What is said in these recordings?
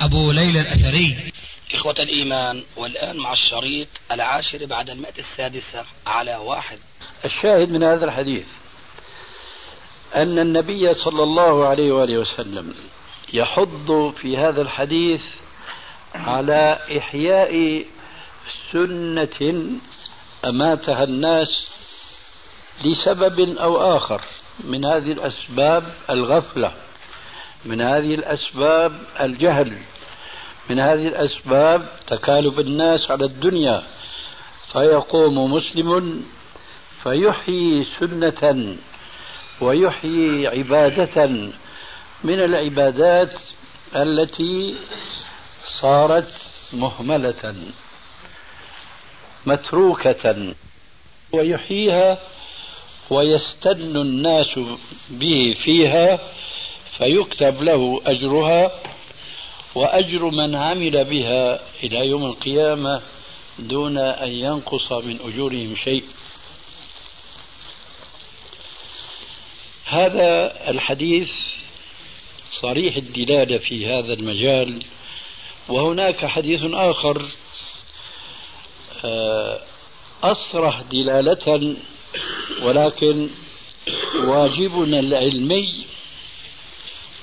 أبو ليلى الأثري. إخوة الإيمان والآن مع الشريط العاشر بعد المئة السادسة على واحد. الشاهد من هذا الحديث أن النبي صلى الله عليه وآله وسلم يحض في هذا الحديث على إحياء سنة أماتها الناس لسبب أو آخر من هذه الأسباب الغفلة. من هذه الأسباب الجهل من هذه الأسباب تكالب الناس على الدنيا فيقوم مسلم فيحيي سنة ويحيي عبادة. من العبادات التي صارت مهملة متروكة ويحييها ويستن الناس به فيها. فيكتب له أجرها وأجر من عمل بها إلى يوم القيامة دون أن ينقص من أجورهم شيء. هذا الحديث صريح الدلالة في هذا المجال وهناك حديث آخر آه، أصرح دلالة ولكن واجبنا العلمي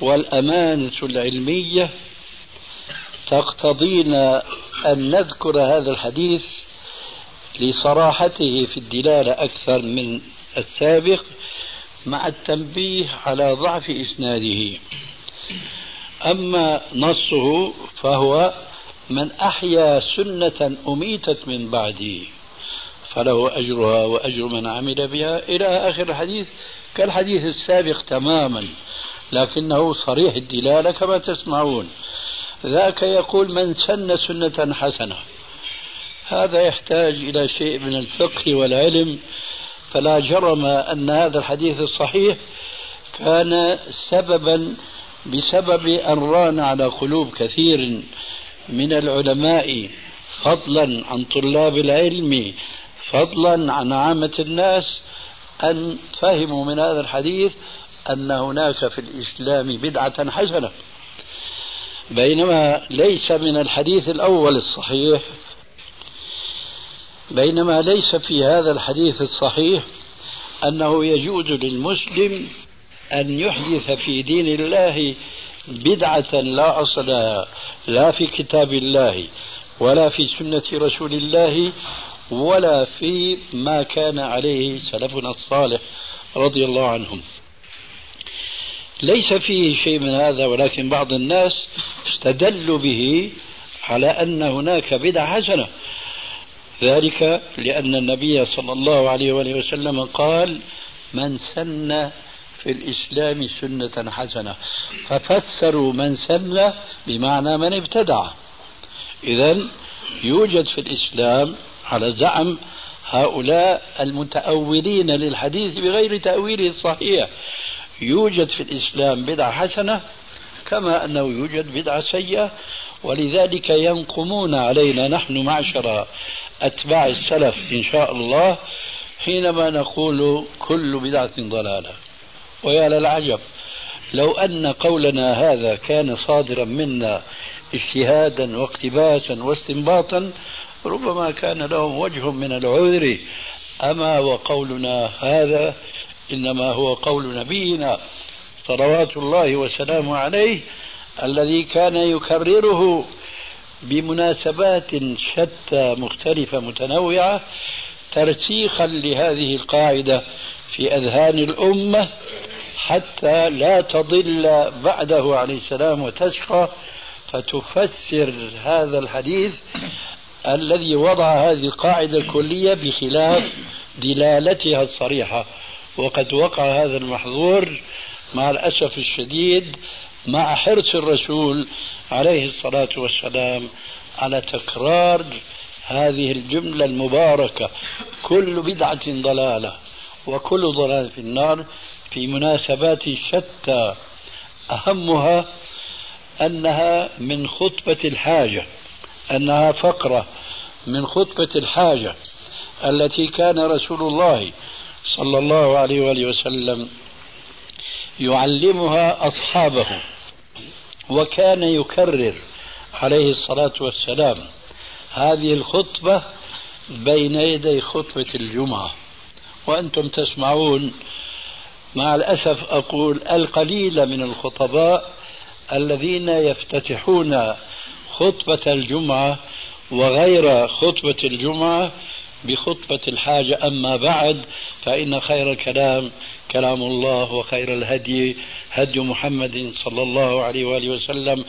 والأمانة العلمية تقتضينا أن نذكر هذا الحديث لصراحته في الدلالة أكثر من السابق مع التنبيه على ضعف إسناده. أما نصه فهو من أحيا سنة أميتت من بعده فله أجرها وأجر من عمل بها إلى آخر الحديث كالحديث السابق تماما لكنه صريح الدلالة كما تسمعون. ذاك يقول من سن سنة حسنة. هذا يحتاج إلى شيء من الفقه والعلم. فلا جرم أن هذا الحديث الصحيح كان سببا بسبب أن ران على قلوب كثير من العلماء. فضلا عن طلاب العلم فضلا عن عامة الناس أن فهموا من هذا الحديث أن هناك في الإسلام بدعة حسنة. بينما ليس من الحديث الأول الصحيح بينما ليس في هذا الحديث الصحيح أنه يجوز للمسلم أن يحدث في دين الله بدعة لا أصل لا في كتاب الله ولا في سنة رسول الله ولا في ما كان عليه سلفنا الصالح رضي الله عنهم. ليس فيه شيء من هذا ولكن بعض الناس استدلوا به على أن هناك بدعة حسنة. ذلك لأن النبي صلى الله عليه وآله وسلم قال من سن في الإسلام سنة حسنة. ففسروا من سن بمعنى من ابتدع. إذا يوجد في الإسلام على زعم هؤلاء المتأولين للحديث بغير تأويله الصحيح. يوجد في الإسلام بدعة حسنة كما أنه يوجد بدعة سيئة ولذلك ينقمون علينا نحن معشر أتباع السلف إن شاء الله حينما نقول كل بدعة ضلالة. ويا للعجب لو أن قولنا هذا كان صادرا منا اجتهادا واقتباسا واستنباطا ربما كان لهم وجه من العذر أما وقولنا هذا إنما هو قول نبينا صلوات الله وسلامه عليه الذي كان يكرره بمناسبات شتى مختلفة متنوعة ترسيخا لهذه القاعدة في أذهان الأمة حتى لا تضل بعده عليه السلام وتشقى فتفسر هذا الحديث الذي وضع هذه القاعدة الكلية بخلاف دلالتها الصريحة. وقد وقع هذا المحظور مع الأسف الشديد مع حرص الرسول عليه الصلاة والسلام على تكرار هذه الجملة المباركة. كل بدعة ضلالة وكل ضلال في النار. في مناسبات شتى أهمها أنها من خطبة الحاجة أنها فقرة من خطبة الحاجة التي كان رسول الله صلى الله عليه وآله وسلم يعلمها أصحابه وكان يكرر عليه الصلاة والسلام هذه الخطبة بين يدي خطبة الجمعة. وأنتم تسمعون مع الأسف أقول القليل من الخطباء الذين يفتتحون خطبة الجمعة وغير خطبة الجمعة بخطبة الحاجة. أما بعد فإن خير الكلام كلام الله وخير الهدي هدي محمد صلى الله عليه وآله وسلم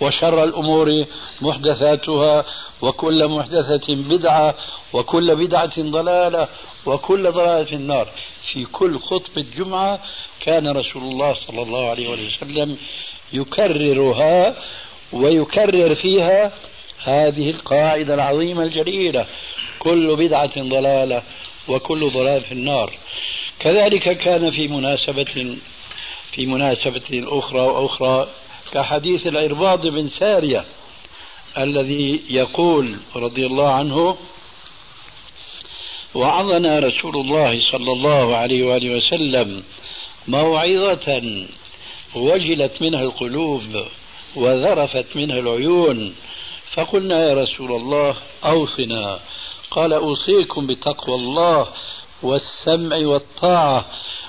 وشر الأمور محدثاتها وكل محدثة بدعة وكل بدعة ضلالة وكل ضلالة في النار. في كل خطبة جمعة كان رسول الله صلى الله عليه وسلم يكررها ويكرر فيها هذه القاعدة العظيمة الجليلة. كل بدعة ضلالة وكل ضلال في النار. كذلك كان في مناسبة في مناسبة أخرى وأخرى كحديث العرباض بن سارية الذي يقول رضي الله عنه وعظنا رسول الله صلى الله عليه وآله وسلم موعظة وجلت منها القلوب وذرفت منها العيون فقلنا يا رسول الله أوصنا قال أوصيكم بتقوى الله والسمع والطاعة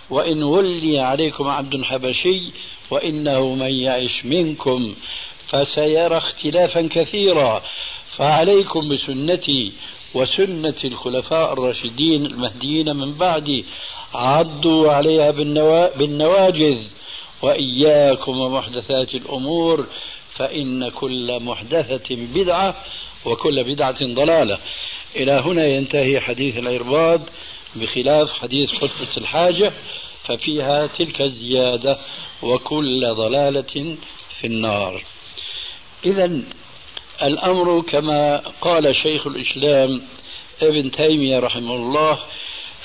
وإن ولي عليكم عبد حبشي وإنه من يعش منكم فسيرى اختلافا كثيرا. فعليكم بسنتي وسنة الخلفاء الراشدين المهديين من بعدي عضوا عليها بالنواجذ وإياكم ومحدثات الأمور فإن كل محدثة بدعة وكل بدعة ضلالة. إلى هنا ينتهي حديث العرباض بخلاف حديث خطبة الحاجة ففيها تلك الزيادة وكل ضلالة في النار. إذا الأمر كما قال شيخ الإسلام ابن تيمية رحمه الله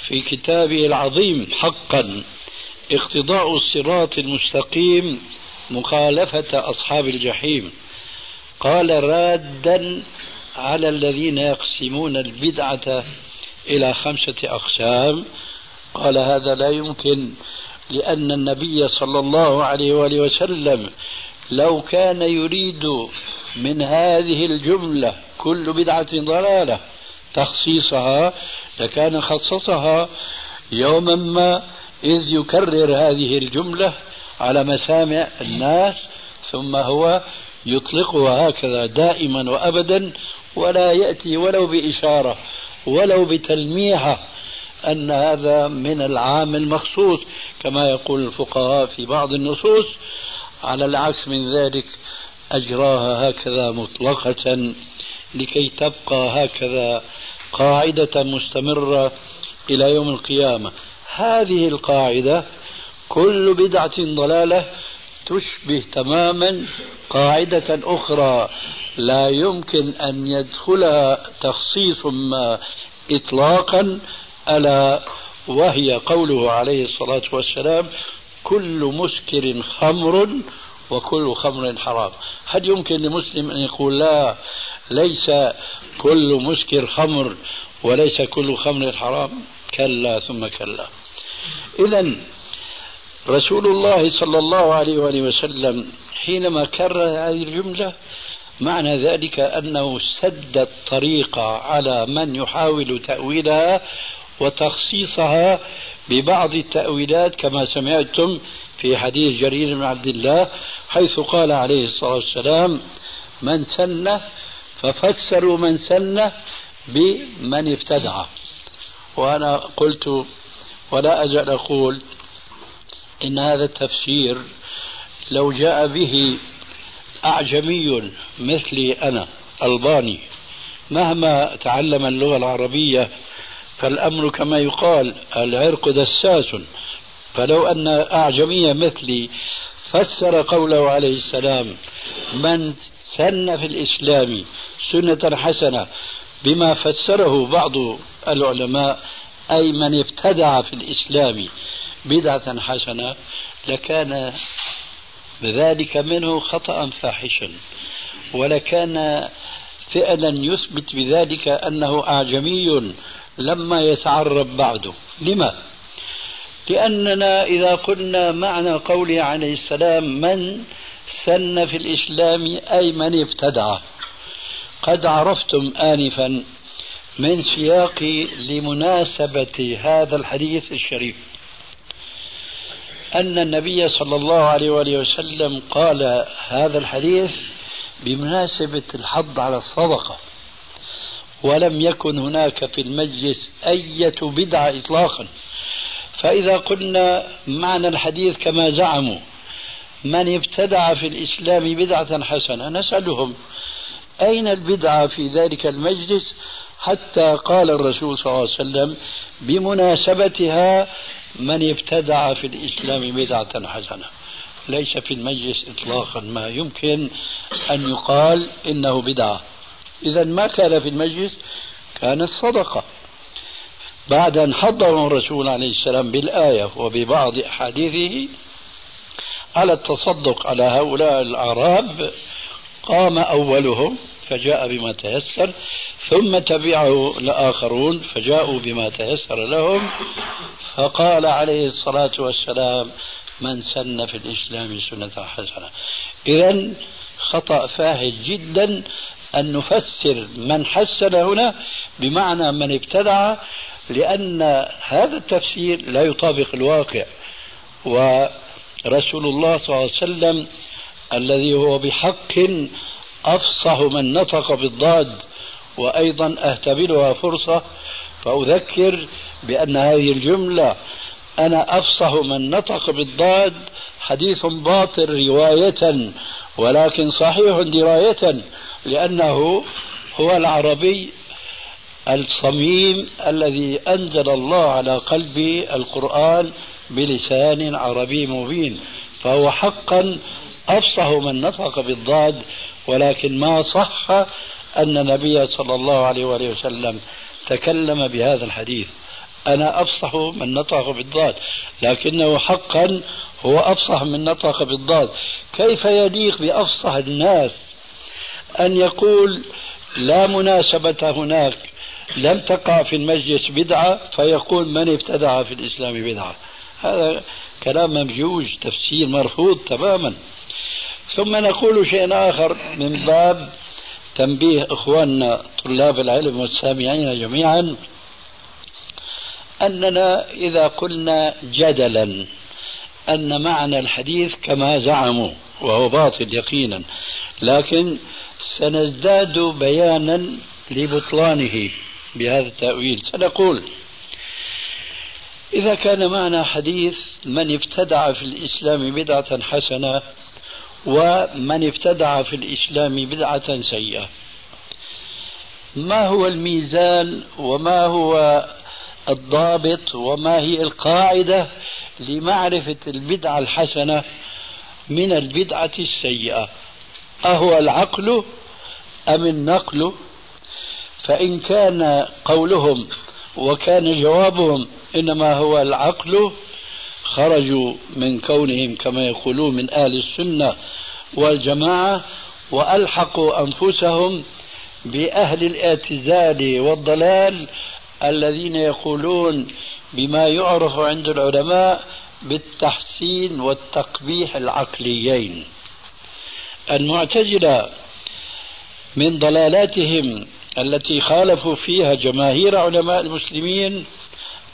في كتابه العظيم حقا اقتضاء الصراط المستقيم مخالفة أصحاب الجحيم. قال رادا على الذين يقسمون البدعة إلى خمسة أقسام. قال هذا لا يمكن لأن النبي صلى الله عليه وآله وسلم لو كان يريد من هذه الجملة كل بدعة ضلالة تخصيصها لكان خصصها يوما ما إذ يكرر هذه الجملة على مسامع الناس ثم هو يطلقها هكذا دائما وأبدا ولا يأتي ولو بإشارة ولو بتلميحة أن هذا من العام المخصوص كما يقول الفقهاء في بعض النصوص على العكس من ذلك أجراها هكذا مطلقة لكي تبقى هكذا قاعدة مستمرة إلى يوم القيامة. هذه القاعدة كل بدعة ضلالة تشبه تماما قاعدة أخرى لا يمكن أن يدخلها تخصيص ما إطلاقا ألا وهي قوله عليه الصلاة والسلام كل مسكر خمر وكل خمر حرام. هل يمكن لمسلم أن يقول لا ليس كل مسكر خمر وليس كل خمر حرام كلا ثم كلا. إذا رسول الله صلى الله عليه وآله وسلم حينما كرر هذه الجملة معنى ذلك أنه سد الطريق على من يحاول تأويلها وتخصيصها ببعض التأويلات كما سمعتم في حديث جرير بن عبد الله حيث قال عليه الصلاة والسلام من سن ففسروا من سن بمن ابتدع وأنا قلت ولا أزال أقول إن هذا التفسير لو جاء به أعجمي مثلي أنا ألباني مهما تعلم اللغة العربية فالأمر كما يقال العرق دساس. فلو أن أعجمية مثلي فسر قوله عليه السلام من سن في الإسلام سنة حسنة بما فسره بعض العلماء أي من ابتدع في الإسلام بدعة حسنة لكان ذلك منه خطأ فاحشا ولكان فعلا يثبت بذلك أنه أعجمي لما يتعرب بعده. لما؟ لأننا إذا قلنا معنى قوله عليه السلام من سن في الإسلام أي من ابتدع. قد عرفتم آنفا من سياق لمناسبة هذا الحديث الشريف. أن النبي صلى الله عليه وآله وسلم قال هذا الحديث بمناسبة الحض على الصدقة. ولم يكن هناك في المجلس أية بدعة إطلاقا. فإذا قلنا معنى الحديث كما زعموا من ابتدع في الإسلام بدعة حسنة نسألهم أين البدعة في ذلك المجلس؟ حتى قال الرسول صلى الله عليه وسلم بمناسبتها من ابتدع في الإسلام بدعة حسنة. ليس في المجلس إطلاقا ما يمكن أن يقال إنه بدعة. إذا ما كان في المجلس؟ كانت صدقة بعد أن حضر الرسول عليه السلام بالآية وببعض أحاديثه على التصدق على هؤلاء الأعراب قام أولهم فجاء بما تيسر ثم تبعه الآخرون فجاءوا بما تيسر لهم فقال عليه الصلاة والسلام من سن في الإسلام سنة حسنة. إذا خطأ فاحش جدا أن نفسر من حسن هنا بمعنى من ابتدع لأن هذا التفسير لا يطابق الواقع. ورسول الله صلى الله عليه وسلم الذي هو بحق أفصح من نطق بالضاد وأيضا أهتبلها فرصة فأذكر بأن هذه الجملة أنا أفصح من نطق بالضاد حديث باطل رواية ولكن صحيح دراية لأنه هو العربي الصميم الذي أنزل الله على قلبي القرآن بلسان عربي مبين فهو حقا أفصح من نطق بالضاد ولكن ما صح أن النبي صلى الله عليه وآله وسلم تكلم بهذا الحديث. أنا أفصح من نطق بالضاد لكنه حقا هو أفصح من نطق بالضاد. كيف يليق بأفصح الناس أن يقول لا مناسبة هناك لم تقع في المجلس بدعة فيقول من ابتدع في الإسلام بدعة؟ هذا كلام ممجوج تفسير مرفوض تماما. ثم نقول شيء آخر من باب تنبيه إخواننا طلاب العلم والسامعين جميعا أننا إذا قلنا جدلا أن معنى الحديث كما زعموا وهو باطل يقينا لكن سنزداد بيانا لبطلانه بهذا التأويل. سنقول إذا كان معنى حديث من ابتدع في الإسلام بدعة حسنة ومن ابتدع في الإسلام بدعة سيئة. ما هو الميزان وما هو الضابط وما هي القاعدة لمعرفة البدعة الحسنة من البدعة السيئة؟ أهو العقل أم النقل؟ فإن كان قولهم وكان جوابهم إنما هو العقل خرجوا من كونهم كما يقولون من أهل السنة والجماعة وألحقوا أنفسهم بأهل الاعتزال والضلال الذين يقولون بما يعرف عند العلماء بالتحسين والتقبيح العقليين. المعتزلة من ضلالاتهم التي خالفوا فيها جماهير علماء المسلمين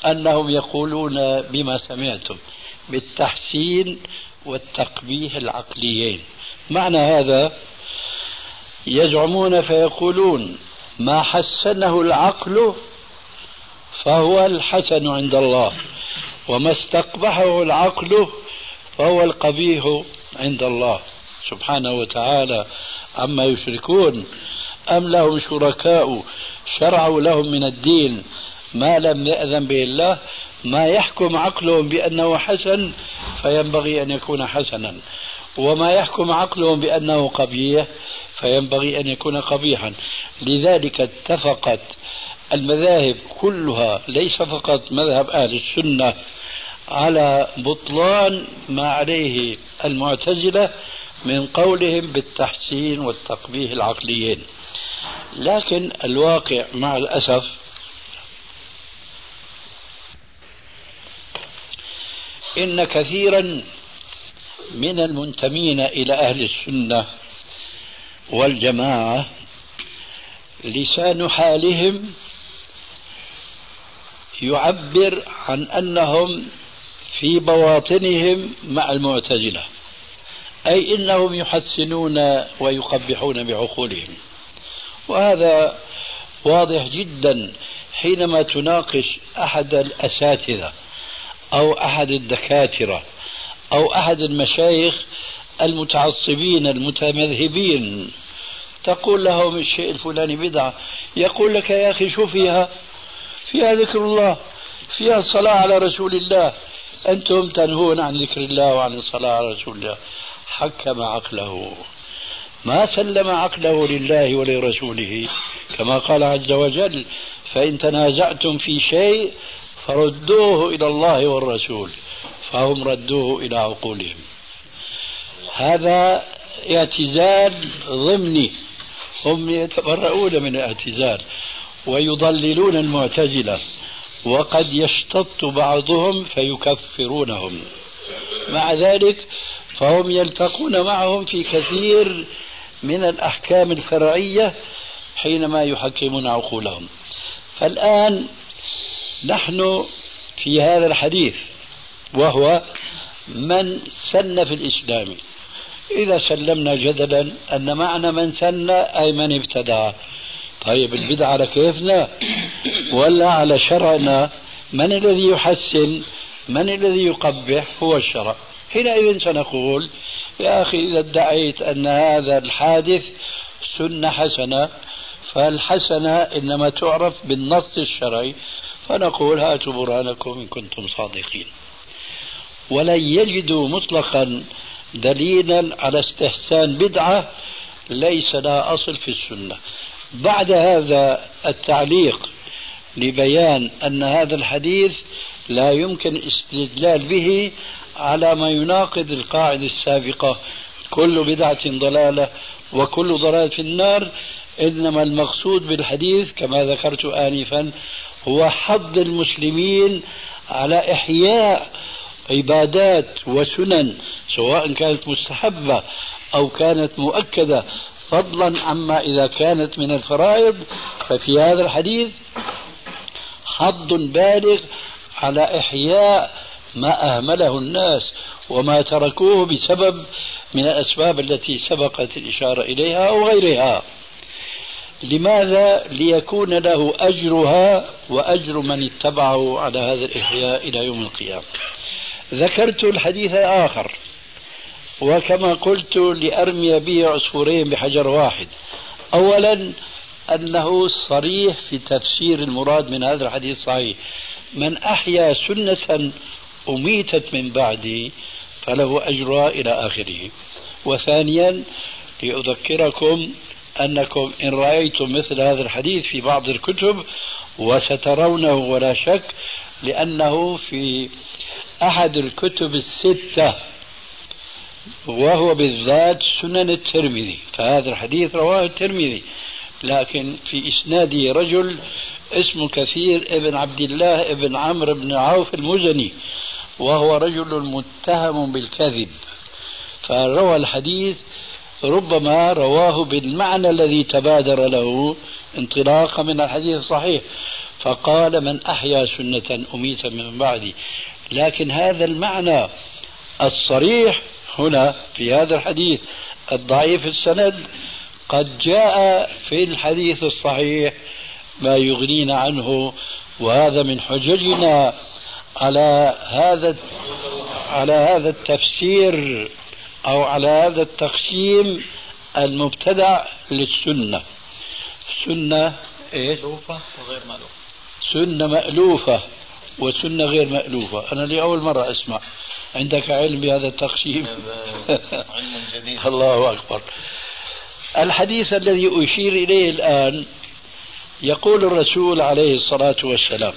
أنهم يقولون بما سمعتم بالتحسين والتقبيح العقليين. معنى هذا يزعمون فيقولون ما حسنه العقل فهو الحسن عند الله وما استقبحه العقل فهو القبيح عند الله. سبحانه وتعالى عما يشركون أم لهم شركاء شرعوا لهم من الدين ما لم يأذن به الله ما يحكم عقلهم بأنه حسن فينبغي أن يكون حسنا. وما يحكم عقلهم بأنه قبيح فينبغي أن يكون قبيحا. لذلك اتفقت المذاهب كلها ليس فقط مذهب أهل السنة على بطلان ما عليه المعتزلة من قولهم بالتحسين والتقبيح العقليين. لكن الواقع مع الأسف إن كثيرا من المنتمين إلى أهل السنة والجماعة لسان حالهم يعبر عن أنهم في بواطنهم مع المعتزلة أي إنهم يحسنون ويقبحون بعقولهم. وهذا واضح جدا حينما تناقش أحد الأساتذة أو أحد الدكاترة أو أحد المشايخ المتعصبين المتمذهبين. تقول لهم الشيء الفلاني بدعة. يقول لك يا أخي شو فيها. فيها ذكر الله. فيها الصلاة على رسول الله. أنتم تنهون عن ذكر الله وعن الصلاة على رسول الله. حكم عقله. ما سلم عقله لله ولرسوله. كما قال عز وجل فإن تنازعتم في شيء فردوه إلى الله والرسول فهم ردوه إلى عقولهم. هذا اعتزال ضمني. هم يتبرؤون من الاعتزال ويضللون المعتزلة وقد يشتط بعضهم فيكفرونهم. مع ذلك فهم يلتقون معهم في كثير من الأحكام الفرعية حينما يحكمون عقولهم. فالآن نحن في هذا الحديث وهو من سن في الإسلام. إذا سلمنا جدلا أن معنى من سن أي من ابتدع طيب البدعة على كيفنا؟ ولا على شرعنا؟ من الذي يحسن؟ من الذي يقبح؟ هو الشرع. حينئذ سنقول يا أخي إذا ادعيت أن هذا الحادث سنة حسنة فالحسنة إنما تعرف بالنص الشرعي. فنقول هاتوا برهانكم إن كنتم صادقين. ولن يجدوا مطلقا دليلا على استحسان بدعة ليس لها أصل في السنة. بعد هذا التعليق لبيان أن هذا الحديث لا يمكن استدلال به على ما يناقض القاعدة السابقة. كل بدعة ضلالة وكل ضلالة في النار. إنما المقصود بالحديث كما ذكرت آنفا هو حض المسلمين على إحياء عبادات وسنن سواء كانت مستحبة أو كانت مؤكدة. فضلا عما إذا كانت من الفرائض. ففي هذا الحديث حض بالغ على إحياء ما أهمله الناس وما تركوه بسبب من الأسباب التي سبقت الإشارة إليها أو غيرها. لماذا ليكون له أجرها وأجر من اتبعه على هذا الإحياء إلى يوم القيامة؟ ذكرت الحديث آخر وكما قلت لأرمي به عصفورين بحجر واحد. أولا أنه صريح في تفسير المراد من هذا الحديث صحيح. من أحيا سنة أميتت من بعدي فله أجرها إلى آخره. وثانيا لأذكركم أنكم إن رأيتم مثل هذا الحديث في بعض الكتب وسترونه ولا شك لأنه في أحد الكتب الستة وهو بالذات سنن الترمذي فهذا الحديث رواه الترمذي لكن في إسناده رجل اسمه كثير ابن عبد الله ابن عمرو بن عوف المزني وهو رجل متهم بالكذب فروى الحديث ربما رواه بالمعنى الذي تبادر له انطلاقا من الحديث الصحيح. فقال من أحيا سنة أميت من بعدي. لكن هذا المعنى الصريح هنا في هذا الحديث الضعيف السند قد جاء في الحديث الصحيح ما يغنينا عنه وهذا من حججنا على هذا على هذا التفسير. أو على هذا التقسيم المبتدع للسنة. سنة إيش؟ مألوفة وغير مألوفة. سنة مألوفة وسنة غير مألوفة. أنا لأول مرة أسمع. عندك علم بهذا التقسيم؟ علم جديد. الله أكبر. الحديث الذي أشير إليه الآن يقول الرسول عليه الصلاة والسلام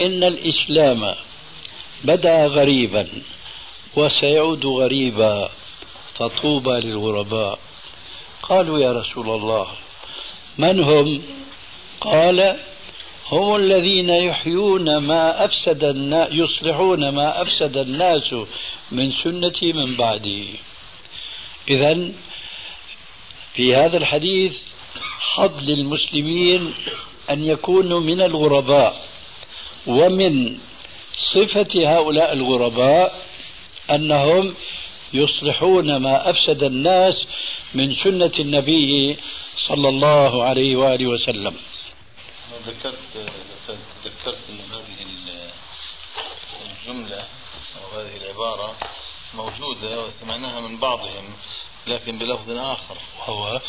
إن الإسلام بدا غريبا. وسيعود غريبا فطوبى للغرباء. قالوا يا رسول الله من هم؟ قال هم الذين يحيون ما أفسد الناس يصلحون ما أفسد الناس من سنتي من بعدي. إذا في هذا الحديث حظ للمسلمين أن يكونوا من الغرباء ومن صفة هؤلاء الغرباء أنهم يصلحون ما أفسد الناس من سنة النبي صلى الله عليه وآله وسلم. ذكرت تذكرت أن هذه الجملة أو هذه العبارة موجودة وسمعناها من بعضهم لكن بلفظ آخر. وهو؟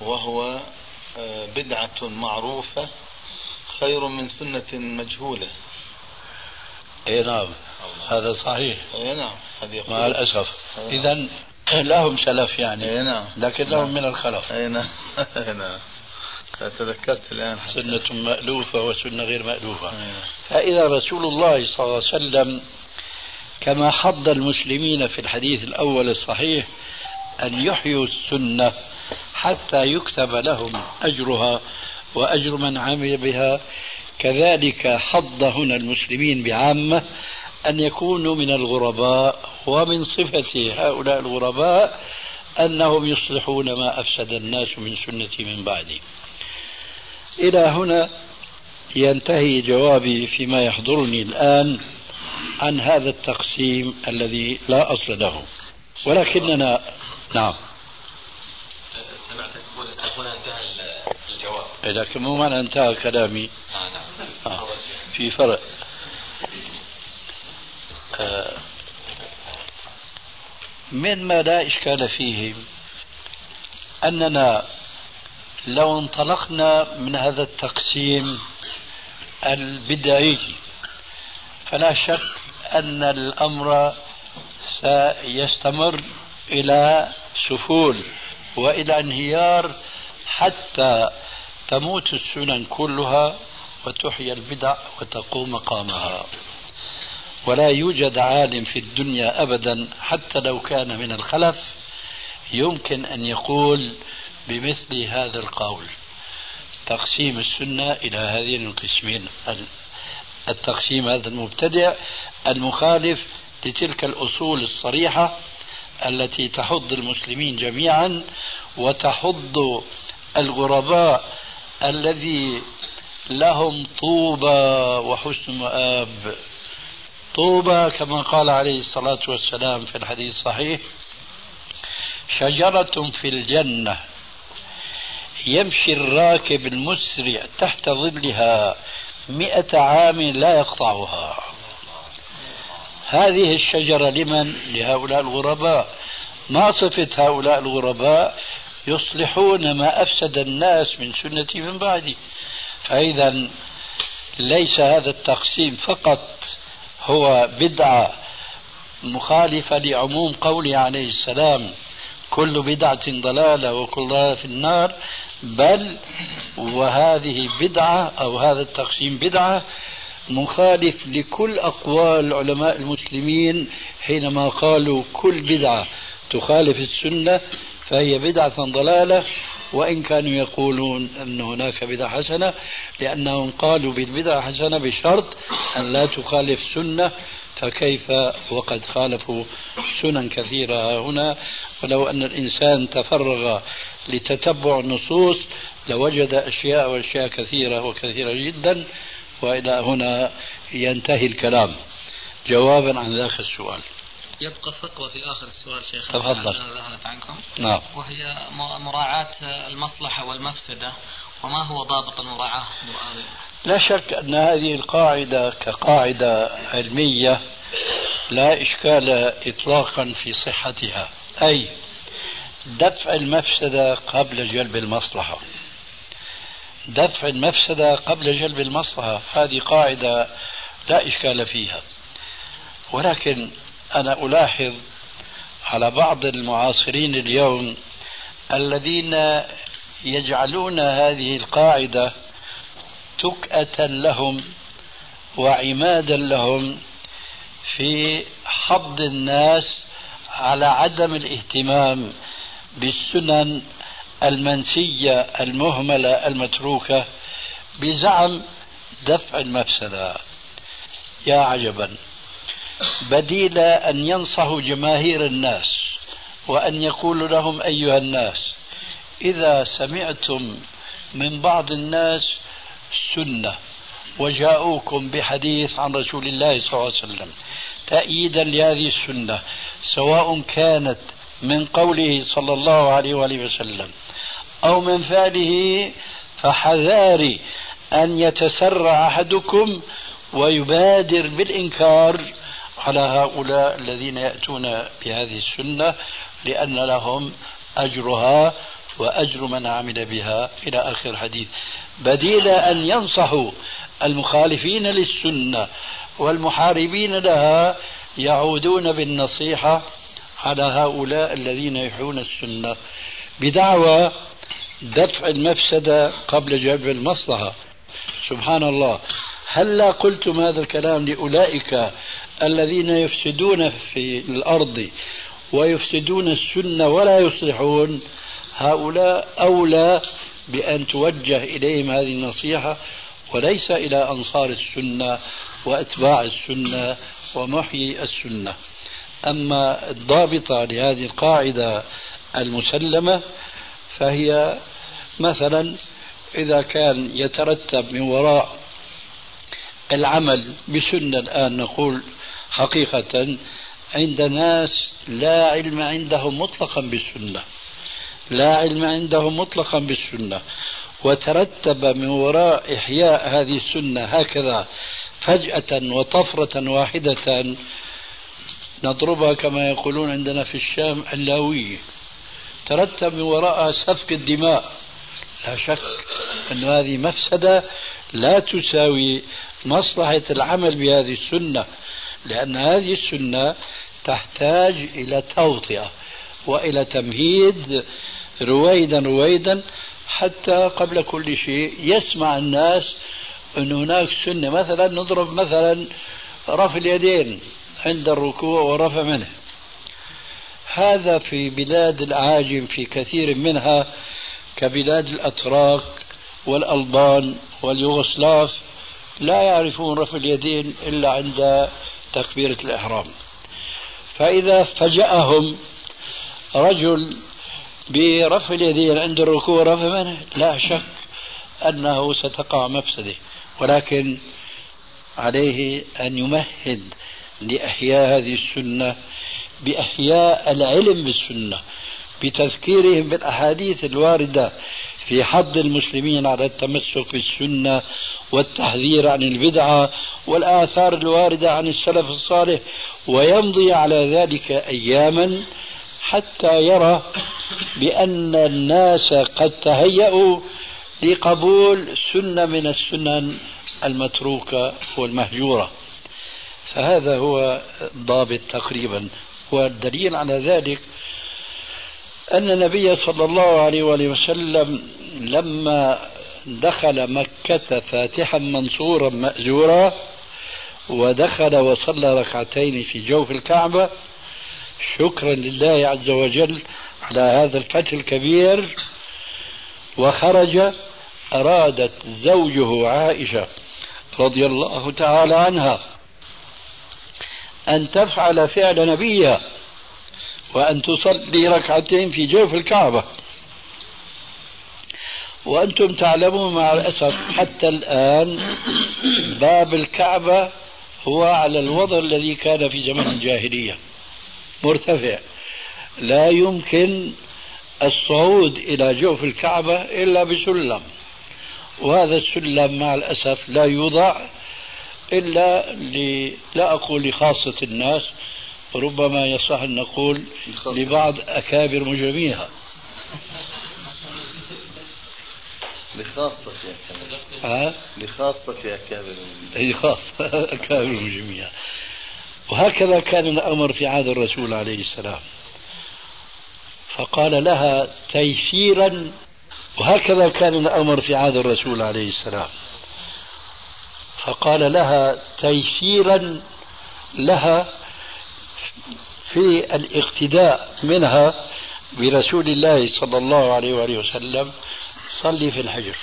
وهو آه، بدعة معروفة خير من سنة مجهولة. اي نعم. هذا صحيح. اي نعم. مع الأسف. اذا لهم سلف يعني. اي نعم. لكن لهم من الخلف. اي نعم. اي نعم. تذكرت الآن سنة مألوفة وسنة غير مألوفة. فإذا رسول الله صلى الله عليه وسلم كما حض المسلمين في الحديث الأول الصحيح أن يحيوا السنة حتى يكتب لهم أجرها وأجر من عمل بها كذلك حض هنا المسلمين بعامة أن يكونوا من الغرباء ومن صفة هؤلاء الغرباء أنهم يصلحون ما أفسد الناس من سنتي من بعدي. إلى هنا ينتهي جوابي فيما يحضرني الآن عن هذا التقسيم الذي لا أصل له. ولكننا نعم. سمعتك تقول هنا انتهى الجواب. لكن مو معنى انتهى كلامي. آه نعم. آه. في فرق آه من ما لا إشكال فيه أننا لو انطلقنا من هذا التقسيم البدعي فلا شك أن الأمر سيستمر إلى سفول وإلى انهيار حتى تموت السنن كلها وتحيا البدع وتقوم مقامها. ولا يوجد عالم في الدنيا ابدا حتى لو كان من الخلف يمكن أن يقول بمثل هذا القول. تقسيم السنة إلى هذين القسمين. التقسيم هذا المبتدع المخالف لتلك الأصول الصريحة التي تحض المسلمين جميعا وتحض الغرباء الذي لهم طوبى وحسن مآب. طوبى كما قال عليه الصلاة والسلام في الحديث الصحيح شجرة في الجنة يمشي الراكب المسرع تحت ظلها مئة عام لا يقطعها. هذه الشجرة لمن؟ لهؤلاء الغرباء. ما صفة هؤلاء الغرباء؟ يصلحون ما أفسد الناس من سنتي من بعدي. فإذا ليس هذا التقسيم فقط هو بدعة مخالفة لعموم قوله عليه السلام كل بدعة ضلالة وكل ضلالة في النار بل وهذه بدعة أو هذا التقسيم بدعة مخالف لكل أقوال علماء المسلمين حينما قالوا كل بدعة تخالف السنة فهي بدعة ضلالة وإن كانوا يقولون أن هناك بدعة حسنة لأنهم قالوا بالبدعة حسنة بشرط أن لا تخالف سنة فكيف وقد خالفوا سنن كثيرة هنا. ولو أن الإنسان تفرغ لتتبع النصوص لوجد أشياء وأشياء كثيرة وكثيرة جدا وإلى هنا ينتهي الكلام. جوابا عن ذاك السؤال. يبقى فقرة في آخر السؤال شيخ. تفضل. عنكم؟ نعم. وهي مراعاة المصلحة والمفسدة وما هو ضابط المراعاة؟ لا شك أن هذه القاعدة كقاعدة علمية لا إشكال إطلاقا في صحتها. أي دفع المفسدة قبل جلب المصلحة. دفع المفسدة قبل جلب المصلحة هذه قاعدة لا إشكال فيها. ولكن أنا ألاحظ على بعض المعاصرين اليوم الذين يجعلون هذه القاعدة تكأة لهم وعمادا لهم في حض الناس على عدم الاهتمام بالسنن المنسية المهملة المتروكة بزعم دفع المفسدة. يا عجبا. بديل أن ينصحوا جماهير الناس وأن يقولوا لهم أيها الناس إذا سمعتم من بعض الناس سنة وجاءوكم بحديث عن رسول الله صلى الله عليه وسلم تأييدا لهذه السنة سواء كانت من قوله صلى الله عليه وآله وسلم أو من فعله فحذاري أن يتسرع أحدكم ويبادر بالإنكار على هؤلاء الذين يأتون بهذه السنة لأن لهم أجرها وأجر من عمل بها إلى آخر الحديث. بديل أن ينصحوا المخالفين للسنة والمحاربين لها يعودون بالنصيحة على هؤلاء الذين يحيون السنة بدعوى دفع المفسدة قبل جلب المصلحة. سبحان الله. هلا قلتم هذا الكلام لأولئك الذين يفسدون في الأرض ويفسدون السنة ولا يصلحون هؤلاء أولى بأن توجه إليهم هذه النصيحة وليس إلى أنصار السنة وأتباع السنة ومحيي السنة. أما الضابطة لهذه القاعدة المسلمة فهي مثلا إذا كان يترتب من وراء العمل بسنة الآن نقول حقيقة عند ناس لا علم عندهم مطلقا بالسنة. لا علم عندهم مطلقا بالسنة. وترتب من وراء إحياء هذه السنة هكذا فجأة وطفرة واحدة نضربها كما يقولون عندنا في الشام علاوية ترتب من وراءها سفك الدماء. لا شك أن هذه مفسدة لا تساوي مصلحة العمل بهذه السنة. لأن هذه السنة تحتاج إلى توطئة وإلى تمهيد رويدا رويدا حتى قبل كل شيء يسمع الناس أن هناك سنة. مثلا نضرب مثلا رفع اليدين عند الركوع ورفع منه. هذا في بلاد الأعاجم في كثير منها كبلاد الأتراك والألبان واليوغوسلاف لا يعرفون رفع اليدين إلا عند تكبيرة الإحرام. فإذا فجأهم رجل برفع اليدين عند الركوع ورفع منه لا شك أنه ستقع مفسدة. ولكن عليه أن يمهد لإحياء هذه السنة بإحياء العلم بالسنة بتذكيرهم بالأحاديث الواردة في حض المسلمين على التمسك بالسنة والتحذير عن البدعة والآثار الواردة عن السلف الصالح ويمضي على ذلك أياما حتى يرى بأن الناس قد تهيأوا لقبول سنة من السنن المتروكة والمهجورة. فهذا هو الضابط تقريبا والدليل على ذلك أن النبي صلى الله عليه وآله وسلم لما دخل مكة فاتحا منصورا مأجورا ودخل وصلى ركعتين في جوف الكعبة شكرا لله عز وجل على هذا الفتح الكبير. وخرج أرادت زوجه عائشة رضي الله تعالى عنها أن تفعل فعل نبيها. وأن تصلي ركعتين في جوف الكعبة. وأنتم تعلمون مع الأسف حتى الآن باب الكعبة هو على الوضع الذي كان في زمن الجاهلية. مرتفع. لا يمكن الصعود إلى جوف الكعبة إلا بسلم. وهذا السلم مع الأسف لا يوضع إلا. لا أقول لخاصة الناس ربما يصح أن نقول لبعض أكابر مجرميها. لخاصة ها؟ لخاصة كامل هي خاصة أكابر مجرميها. وهكذا كان الأمر في عهد الرسول عليه السلام. فقال لها تيسيرا. وهكذا كان الأمر في عهد الرسول عليه السلام. فقال لها تيسيرا. لها في الاقتداء منها برسول الله صلى الله عليه وآله وسلم صلي في الحجر.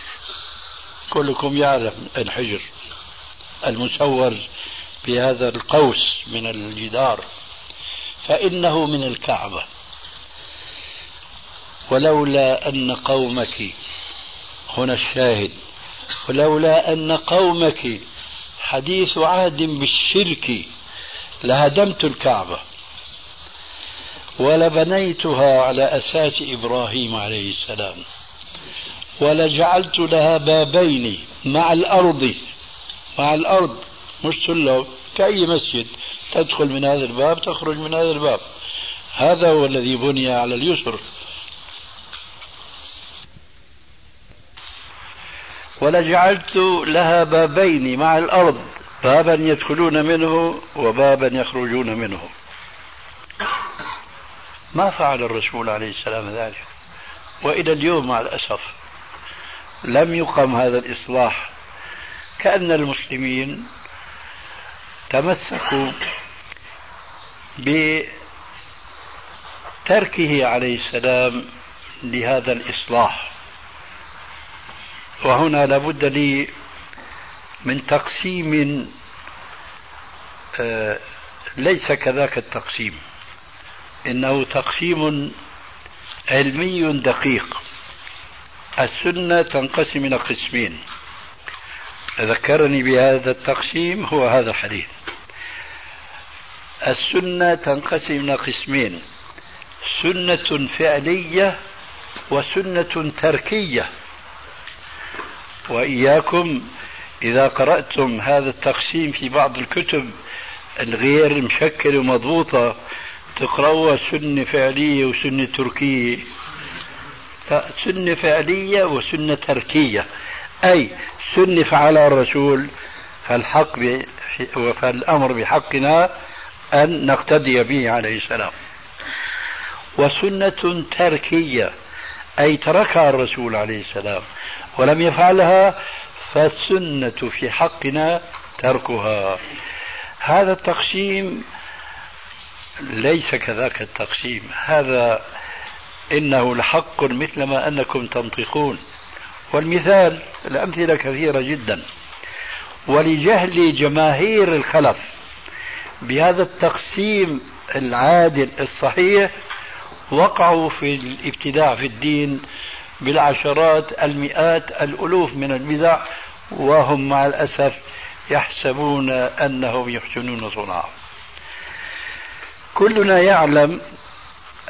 كلكم يعلم الحجر المسور بهذا القوس من الجدار فإنه من الكعبة. ولولا أن قومك هنا الشاهد ولولا أن قومك حديث عهد بالشرك لهدمت الكعبة. ولبنيتها على أساس إبراهيم عليه السلام. ولجعلت لها بابين مع الأرض مع الأرض. مش سلم كأي مسجد. تدخل من هذا الباب تخرج من هذا الباب. هذا هو الذي بني على اليسر. ولجعلت لها بابين مع الأرض. بابا يدخلون منه وبابا يخرجون منه. ما فعل الرسول عليه السلام ذلك. وإلى اليوم مع الأسف لم يقم هذا الإصلاح. كأن المسلمين تمسكوا بتركه عليه السلام لهذا الإصلاح. وهنا لابد لي من تقسيم آه، ليس كذاك التقسيم. إنه تقسيم علمي دقيق. السنة تنقسم إلى قسمين. ذكرني بهذا التقسيم هو هذا الحديث. السنة تنقسم إلى قسمين. سنة فعلية وسنة تركية. وإياكم إذا قرأتم هذا التقسيم في بعض الكتب الغير مشكله ومضبوطة تقرأوها سنة فعلية وسنة تركية. سنة فعلية وسنة تركية. أي سنة فعلها الرسول فالحق فالأمر بحقنا أن نقتدي به عليه السلام. وسنة تركية أي تركها الرسول عليه السلام ولم يفعلها فالسنة في حقنا تركها. هذا التقسيم ليس كذاك التقسيم. هذا إنه لحق مثل ما أنكم تنطقون. والمثال الأمثلة كثيرة جدا. ولجهل جماهير الخلف بهذا التقسيم العادل الصحيح وقعوا في الابتداع في الدين بالعشرات المئات الألوف من البدع وهم مع الأسف يحسبون أنهم يحسنون صنعهم. كلنا يعلم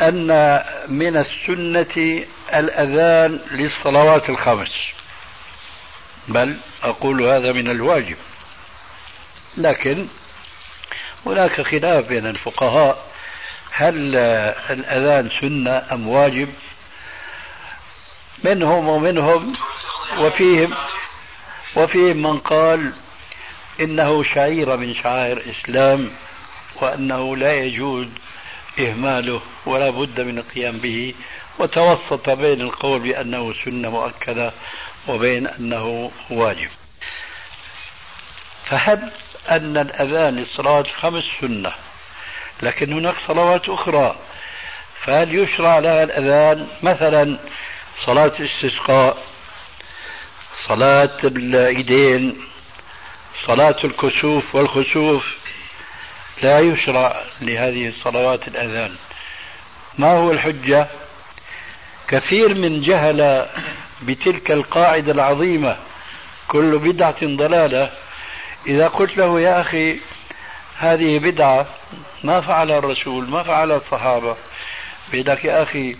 أن من السنة الأذان للصلوات الخمس. بل أقول هذا من الواجب. لكن هناك خلاف بين الفقهاء. هل الأذان سنة أم واجب؟ منهم ومنهم وفيهم وفيهم من قال إنه شعيرة من شعائر الإسلام. وأنه لا يجوز إهماله ولا بد من القيام به وتوسط بين القول بأنه سنة مؤكدة وبين أنه واجب. فهب أن الأذان للصلاة الخمس سنة لكن هناك صلوات أخرى فهل يشرع لها الأذان؟ مثلا صلاة الاستسقاء صلاة العيدين صلاة الكسوف والخسوف لا يشرع لهذه الصلوات الأذان. ما هو الحجة؟ كثير من جهل بتلك القاعدة العظيمة. كل بدعة ضلالة. إذا قلت له يا أخي هذه بدعة ما فعل الرسول ما فعل الصحابة. بدك يا أخي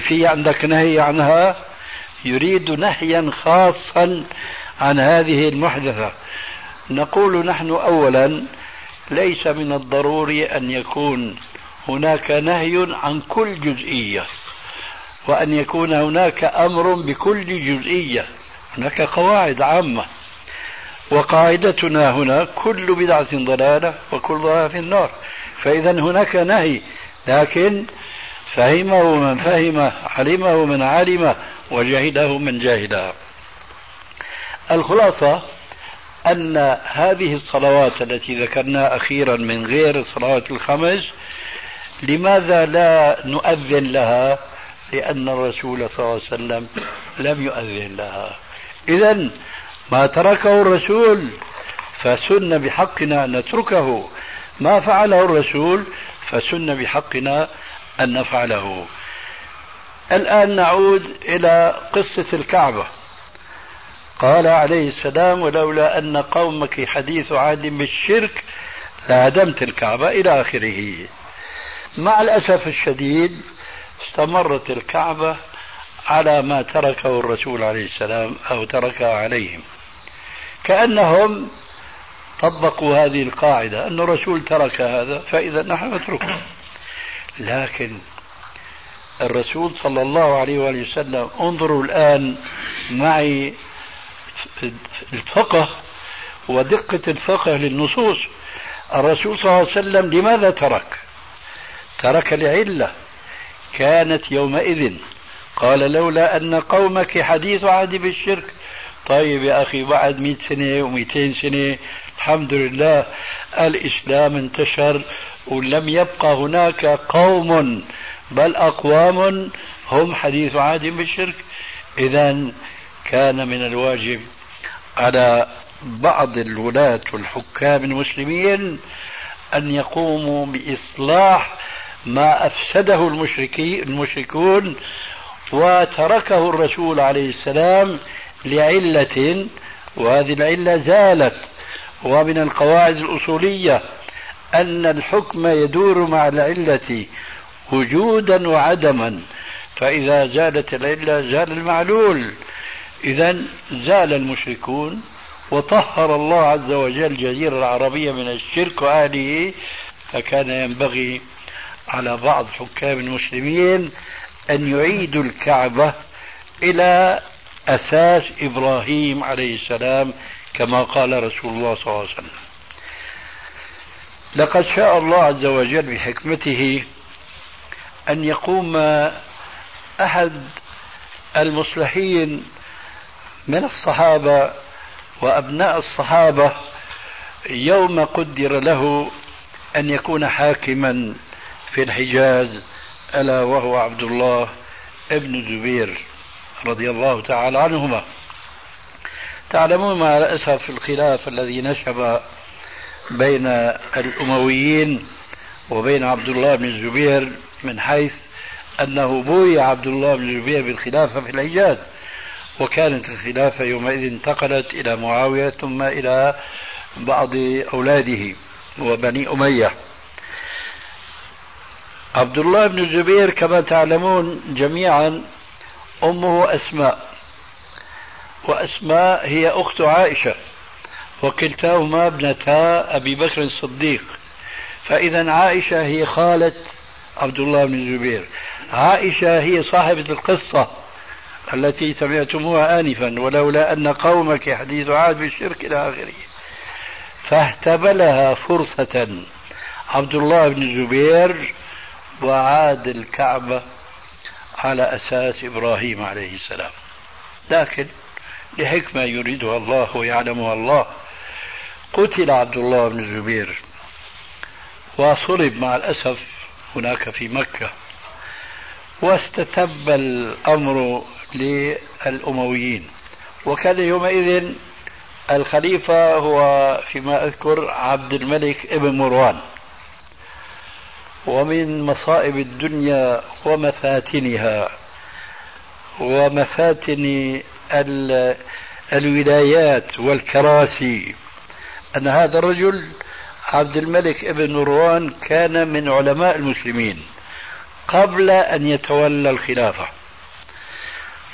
في عندك نهي عنها؟ يريد نهيا خاصا عن هذه المحدثة. نقول نحن أولا ليس من الضروري أن يكون هناك نهي عن كل جزئية وأن يكون هناك أمر بكل جزئية. هناك قواعد عامة. وقاعدتنا هنا كل بدعة ضلالة وكل ضلالة في النار. فإذا هناك نهي لكن فهمه من فهم علمه من علم وجهله من جهله. الخلاصة أن هذه الصلوات التي ذكرناها أخيرا من غير الصلوات الخمس لماذا لا نؤذن لها؟ لأن الرسول صلى الله عليه وسلم لم يؤذن لها. إذا ما تركه الرسول فسن بحقنا أن نتركه. ما فعله الرسول فسن بحقنا أن نفعله. الآن نعود إلى قصة الكعبة. قال عليه السلام ولولا أن قومك حديث عهد بالشرك لهدمت الكعبة إلى آخره. مع الأسف الشديد استمرت الكعبة على ما تركه الرسول عليه السلام أو تركها عليهم. كأنهم طبقوا هذه القاعدة أن الرسول ترك هذا فإذا نحن نتركه. لكن الرسول صلى الله عليه وآله وسلم انظروا الآن معي الفقه ودقة الفقه للنصوص الرسول صلى الله عليه وسلم لماذا ترك؟ ترك لعلة كانت يومئذ. قال لولا أن قومك حديث عهد بالشرك. طيب يا أخي بعد مئة سنة ومئتين سنة الحمد لله الإسلام انتشر ولم يبقى هناك قوم بل أقوام هم حديث عهد بالشرك. إذا كان من الواجب على بعض الولاة والحكام المسلمين أن يقوموا بإصلاح ما أفسده المشركون وتركه الرسول عليه السلام لعلة وهذه العلة زالت. ومن القواعد الأصولية أن الحكم يدور مع العلة وجودا وعدما فإذا زالت العلة زال المعلول. إذا زال المشركون وطهر الله عز وجل الجزيرة العربية من الشرك وأهله فكان ينبغي على بعض حكام المسلمين أن يعيدوا الكعبة إلى أساس إبراهيم عليه السلام كما قال رسول الله صلى الله عليه وسلم. لقد شاء الله عز وجل بحكمته أن يقوم أحد المصلحين من الصحابة وأبناء الصحابة يوم قدر له أن يكون حاكما في الحجاز ألا وهو عبد الله ابن الزبير رضي الله تعالى عنهما. تعلمون مع الأسف الخلاف الذي نشب بين الأمويين وبين عبد الله بن الزبير من حيث أنه بوي عبد الله بن الزبير بالخلافة في الحجاز. وكانت الخلافة يومئذ انتقلت إلى معاوية ثم إلى بعض أولاده وبني أمية. عبد الله بن الزبير كما تعلمون جميعا أمه أسماء وأسماء هي أخت عائشة وكلتاهما ابنتا أبي بكر الصديق. فإذا عائشة هي خالة عبد الله بن الزبير. عائشة هي صاحبة القصة. التي سمعتموها آنفا ولولا أن قومك حديث عاد بالشرك إلى آخره. فاهتبلها فرصة. عبد الله بن الزبير وعاد الكعبة على أساس إبراهيم عليه السلام. لكن لحكمة يريدها الله ويعلمها الله قتل عبد الله بن الزبير وصلب مع الأسف هناك في مكة. واستتب الأمر للأمويين. وكان يومئذ الخليفة هو فيما أذكر عبد الملك ابن مروان. ومن مصائب الدنيا ومفاتنها ومفاتن الولايات والكراسي. أن هذا الرجل عبد الملك ابن مروان كان من علماء المسلمين قبل أن يتولى الخلافة.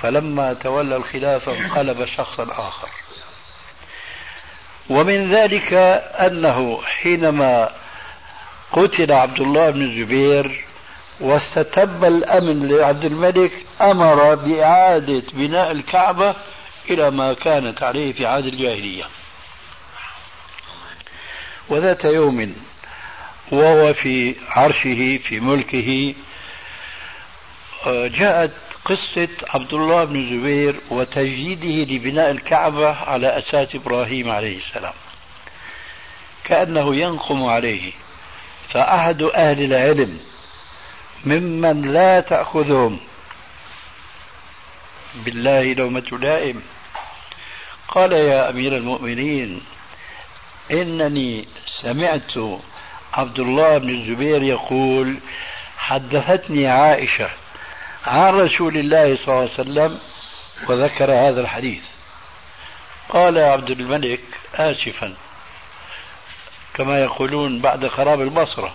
فلما تولى الخلافة انقلب شخصا آخر. ومن ذلك أنه حينما قتل عبد الله بن الزبير واستتب الأمن لعبد الملك أمر بإعادة بناء الكعبة إلى ما كانت عليه في عهد الجاهلية. وذات يوم وهو في عرشه في ملكه جاءت قصة عبد الله بن الزبير وتجديده لبناء الكعبة على أساس إبراهيم عليه السلام. كأنه ينقم عليه. فأحد أهل العلم ممن لا تأخذهم. بالله لومة لائم قال يا أمير المؤمنين إنني سمعت عبد الله بن الزبير يقول حدثتني عائشة عن رسول الله صلى الله عليه وسلم وذكر هذا الحديث. قال عبد الملك آسفا كما يقولون بعد خراب البصرة.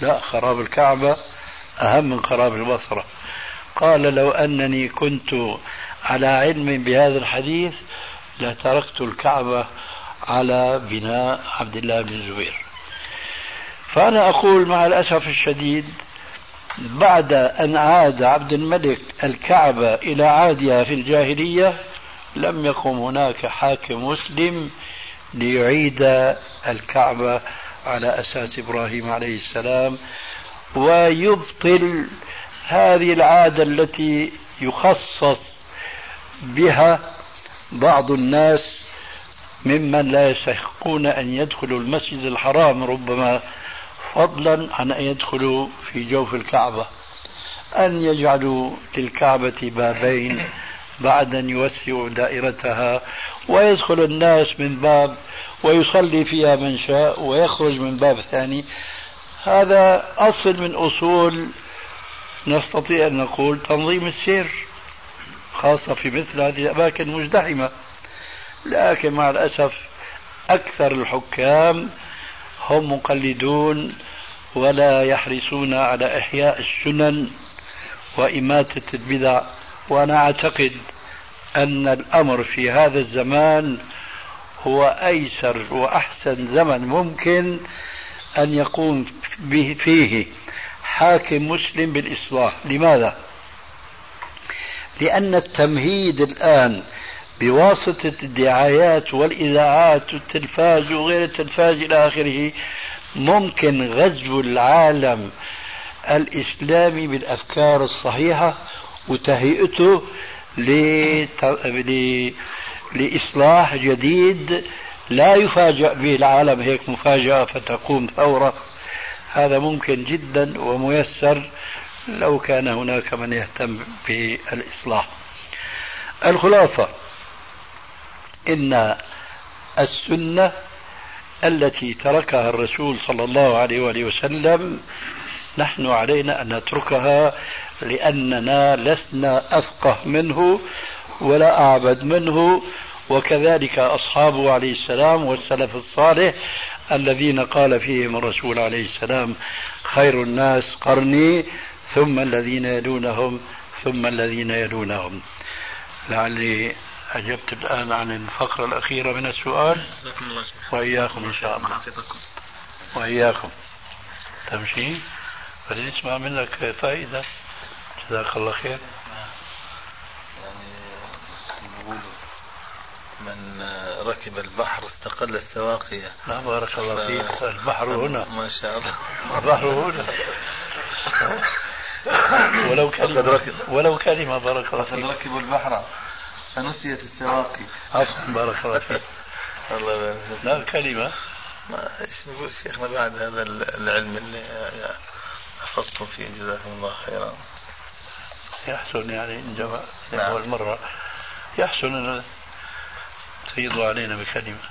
لا خراب الكعبة أهم من خراب البصرة. قال لو أنني كنت على علم بهذا الحديث لتركت الكعبة على بناء عبد الله بن الزبير فأنا أقول مع الأسف الشديد بعد أن عاد عبد الملك الكعبة إلى عادها في الجاهلية لم يقم هناك حاكم مسلم ليعيد الكعبة على أساس إبراهيم عليه السلام. ويبطل هذه العادة التي يخصص بها بعض الناس ممن لا يستحقون أن يدخلوا المسجد الحرام ربما فضلا عن أن يدخلوا في جوف الكعبة أن يجعلوا للكعبة بابين بعد أن يوسعوا دائرتها ويدخل الناس من باب ويصلي فيها من شاء ويخرج من باب ثاني. هذا أصل من أصول نستطيع أن نقول تنظيم السير خاصة في مثل هذه الأماكن المزدحمة. لكن مع الأسف أكثر الحكام هم مقلدون ولا يحرصون على إحياء السنن وإماتة البدع وأنا أعتقد أن الأمر في هذا الزمان هو أيسر وأحسن زمن ممكن أن يقوم به فيه حاكم مسلم بالإصلاح لماذا؟ لأن التمهيد الآن بواسطة الدعايات والإذاعات والتلفاز وغير التلفاز إلى آخره ممكن غزو العالم الإسلامي بالأفكار الصحيحة وتهيئته لإصلاح جديد لا يفاجأ به العالم. هيك مفاجأة فتقوم ثورة. هذا ممكن جدا وميسر لو كان هناك من يهتم بالإصلاح. الخلاصة. إن السنة التي تركها الرسول صلى الله عليه وآله وسلم نحن علينا أن نتركها لأننا لسنا أفقه منه ولا أعبد منه وكذلك أصحابه عليه السلام والسلف الصالح الذين قال فيهم الرسول عليه السلام خير الناس قرني ثم الذين يلونهم ثم الذين يلونهم. لعلي أجبت الآن عن الفقرة الأخيرة من السؤال. وإياكم إن شاء الله. وإياكم. تمشي؟ فلنسمع منك فائدة جزاك الله خير. يعني من ركب البحر استقل السواقية لا بارك الله فيك. البحر هنا. ما شاء الله. البحر هنا. ولو كلمة. ولو كلمة بارك الله فيك. ركبوا البحر. فنسيت السواقي. عفوا بارك الله فيك. الله يبارك لا كلمة. ما إيش نقول شيخنا بعد هذا العلم اللي حفظتم فيه؟ جزاكم الله خيرا. يحسن يعني عندما نعم. أول مرة. يحسن أن تفيضوا علينا بكلمة.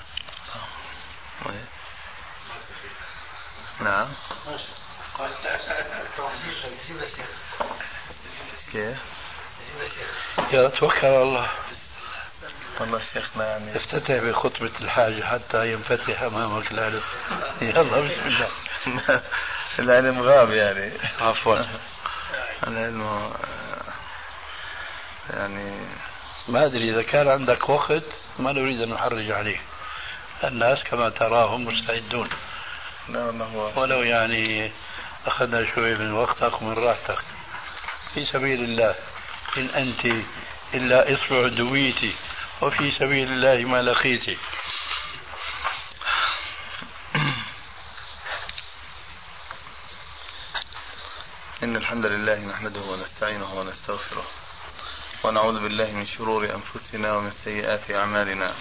نعم. كيف؟ يا توكل على الله. والله شيخنا يعني افتتح بخطبة الحاجة حتى ينفتح أمامك العلم يلا بسم الله. العلم غاب يعني. عفوا. العلم يعني ما أدري إذا كان عندك وقت ما نريد أن نحرج عليه. الناس كما تراهم مستعدون. لا والله ولو يعني أخذنا شوي من وقتك ومن راحتك. في سبيل الله. إن أنت إلا إصبع دويتي وفي سبيل الله ما لقيتي إن الحمد لله نحمده ونستعينه ونستغفره ونعوذ بالله من شرور أنفسنا ومن سيئات أعمالنا.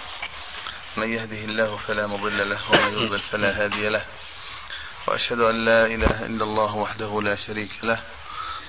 من يهده الله فلا مضل له ومن يضلل فلا هادي له. وأشهد أن لا إله إلا الله وحده لا شريك له.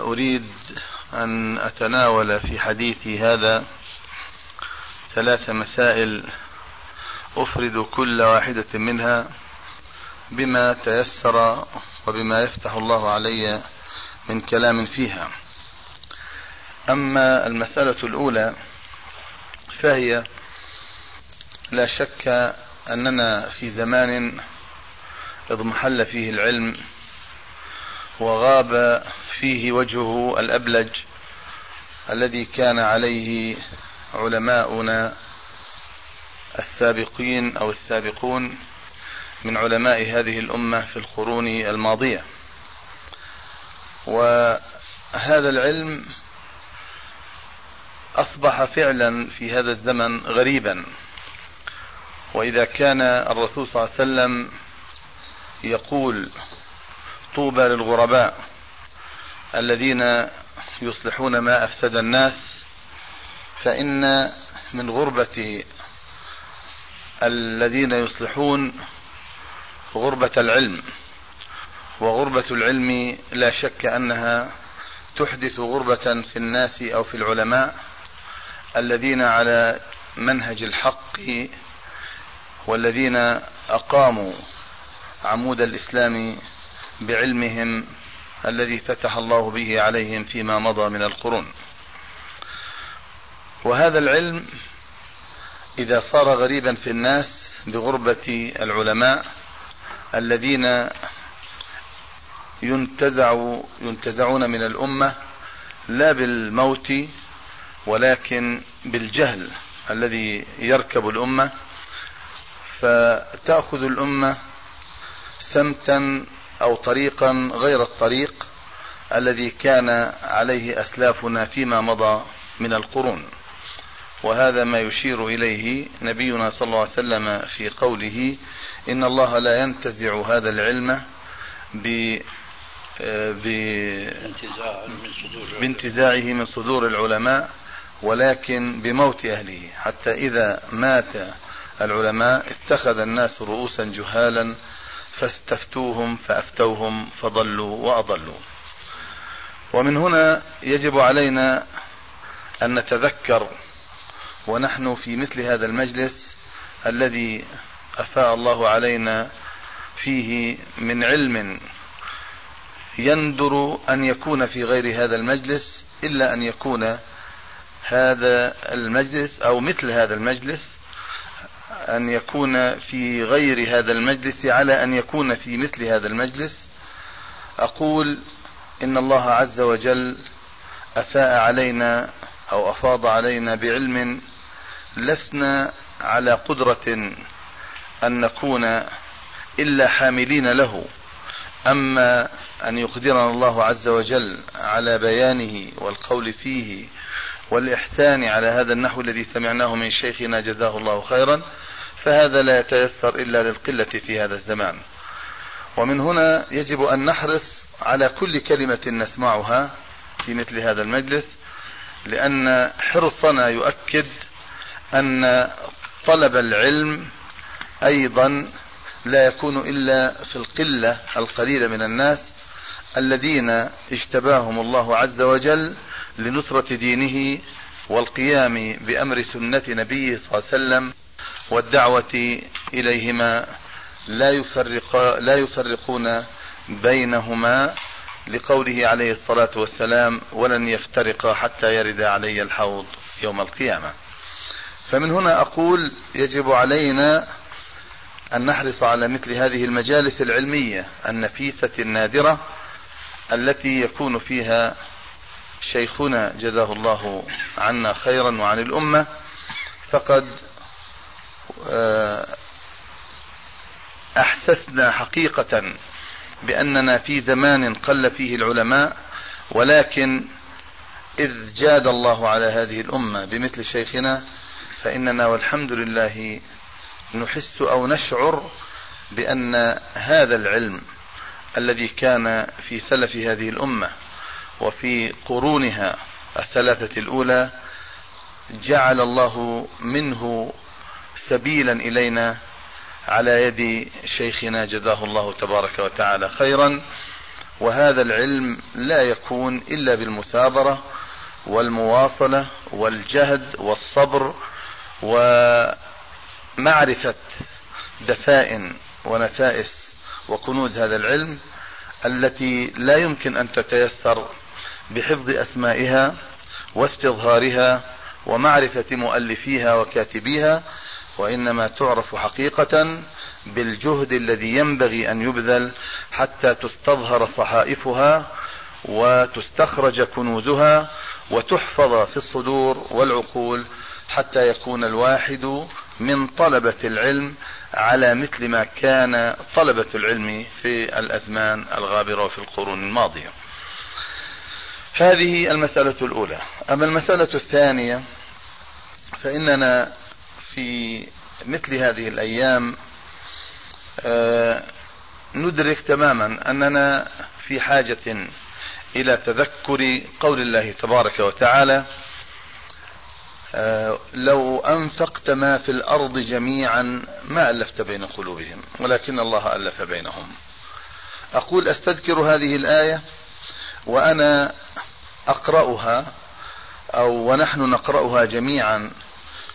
أريد أن أتناول في حديثي هذا ثلاث مسائل أفرد كل واحدة منها بما تيسر وبما يفتح الله علي من كلام فيها. أما المسألة الأولى فهي لا شك أننا في زمان اضمحل فيه العلم وغاب فيه وجهه الأبلج الذي كان عليه علماؤنا السابقين أو السابقون من علماء هذه الأمة في القرون الماضية. وهذا العلم أصبح فعلا في هذا الزمن غريبا. وإذا كان الرسول صلى الله عليه وسلم يقول طوبى للغرباء الذين يصلحون ما أفسد الناس فإن من غربة الذين يصلحون غربة العلم وغربة العلم لا شك أنها تحدث غربة في الناس أو في العلماء الذين على منهج الحق والذين أقاموا عمود الإسلام بعلمهم الذي فتح الله به عليهم فيما مضى من القرون. وهذا العلم إذا صار غريبا في الناس بغربة العلماء الذين ينتزع ينتزعون من الأمة لا بالموت ولكن بالجهل الذي يركب الأمة. فتأخذ الأمة سمتا أو طريقا غير الطريق الذي كان عليه أسلافنا فيما مضى من القرون. وهذا ما يشير إليه نبينا صلى الله عليه وسلم في قوله إن الله لا ينتزع هذا العلم ب بانتزاعه من صدور العلماء ولكن بموت أهله. حتى إذا مات العلماء اتخذ الناس رؤوسا جهالا فاستفتوهم فأفتوهم فضلوا وأضلوا. ومن هنا يجب علينا أن نتذكر ونحن في مثل هذا المجلس الذي أفاء الله علينا فيه من علم يندر أن يكون في غير هذا المجلس إلا أن يكون هذا المجلس أو مثل هذا المجلس أن يكون في غير هذا المجلس على أن يكون في مثل هذا المجلس. أقول إن الله عز وجل أفاء علينا أو أفاض علينا بعلم لسنا على قدرة أن نكون إلا حاملين له. أما أن يقدرنا الله عز وجل على بيانه والقول فيه والإحسان على هذا النحو الذي سمعناه من شيخنا جزاه الله خيرا. فهذا لا يتيسر إلا للقلة في هذا الزمان. ومن هنا يجب أن نحرص على كل كلمة نسمعها في مثل هذا المجلس لأن حرصنا يؤكد أن طلب العلم أيضا لا يكون إلا في القلة القليلة من الناس الذين اجتباهم الله عز وجل لنصرة دينه والقيام بأمر سنة نبيه صلى الله عليه وسلم. والدعوة إليهما لا يفرق لا يفرقون بينهما لقوله عليه الصلاة والسلام ولن يفترقا حتى يرد علي الحوض يوم القيامة. فمن هنا أقول يجب علينا أن نحرص على مثل هذه المجالس العلمية النفيسة النادرة التي يكون فيها شيخنا جزاه الله عنا خيرا وعن الأمة. فقد أحسسنا حقيقة بأننا في زمان قل فيه العلماء ولكن إذ جاد الله على هذه الأمة بمثل شيخنا فإننا والحمد لله نحس أو نشعر بأن هذا العلم الذي كان في سلف هذه الأمة وفي قرونها الثلاثة الأولى جعل الله منه سبيلا إلينا على يد شيخنا جزاه الله تبارك وتعالى خيرا وهذا العلم لا يكون إلا بالمثابرة والمواصلة والجهد والصبر ومعرفة دفائن ونفائس وكنوز هذا العلم التي لا يمكن أن تتيسر بحفظ أسمائها واستظهارها ومعرفة مؤلفيها وكاتبيها وإنما تعرف حقيقة بالجهد الذي ينبغي أن يبذل حتى تستظهر صحائفها وتستخرج كنوزها وتحفظ في الصدور والعقول حتى يكون الواحد من طلبة العلم على مثل ما كان طلبة العلم في الأزمان الغابرة وفي القرون الماضية. هذه المسألة الأولى. أما المسألة الثانية فإننا في مثل هذه الأيام آه، ندرك تماما أننا في حاجة إلى تذكر قول الله تبارك وتعالى آه، لو أنفقت ما في الأرض جميعا ما ألفت بين قلوبهم ولكن الله ألف بينهم. أقول أستذكر هذه الآية وأنا أقرأها أو ونحن نقرأها جميعا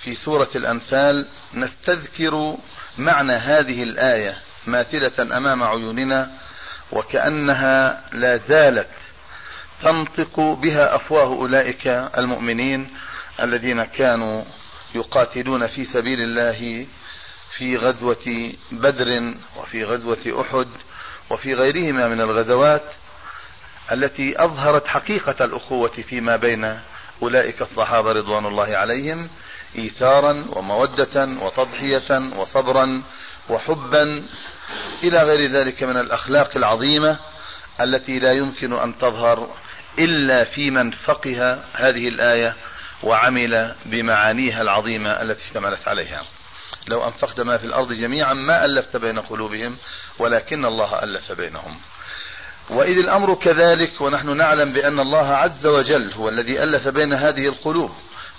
في سورة الأنفال نستذكر معنى هذه الآية ماثلة أمام عيوننا وكأنها لا زالت تنطق بها أفواه أولئك المؤمنين الذين كانوا يقاتلون في سبيل الله في غزوة بدر وفي غزوة أحد وفي غيرهما من الغزوات التي أظهرت حقيقة الأخوة فيما بين أولئك الصحابة رضوان الله عليهم إيثارا ومودة وتضحية وصبرا وحبا إلى غير ذلك من الأخلاق العظيمة التي لا يمكن أن تظهر إلا في من فقه هذه الآية وعمل بمعانيها العظيمة التي اشتملت عليها. لو أنفقت ما في الأرض جميعا ما ألفت بين قلوبهم ولكن الله ألف بينهم. وإذ الأمر كذلك ونحن نعلم بأن الله عز وجل هو الذي ألف بين هذه القلوب.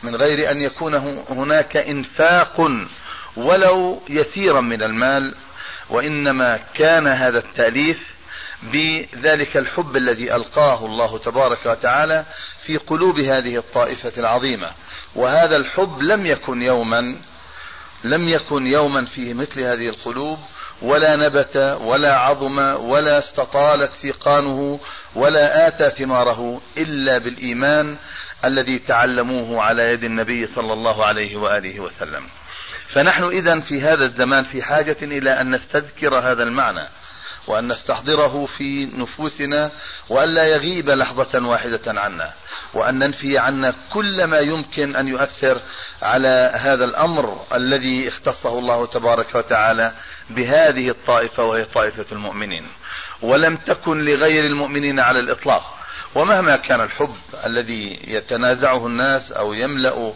من غير أن يكون هناك إنفاق ولو يسيرا من المال وإنما كان هذا التأليف بذلك الحب الذي ألقاه الله تبارك وتعالى في قلوب هذه الطائفة العظيمة. وهذا الحب لم يكن يوما لم يكن يوما فيه مثل هذه القلوب ولا نبت ولا عظم ولا استطالت سيقانه ولا آتى ثماره إلا بالإيمان الذي تعلموه على يد النبي صلى الله عليه وآله وسلم. فنحن اذا في هذا الزمان في حاجة إلى أن نستذكر هذا المعنى. وأن نستحضره في نفوسنا وألا يغيب لحظة واحدة عنا وأن ننفي عنا كل ما يمكن أن يؤثر على هذا الأمر الذي اختصه الله تبارك وتعالى بهذه الطائفة وهي طائفة المؤمنين. ولم تكن لغير المؤمنين على الإطلاق. ومهما كان الحب الذي يتنازعه الناس أو يملأ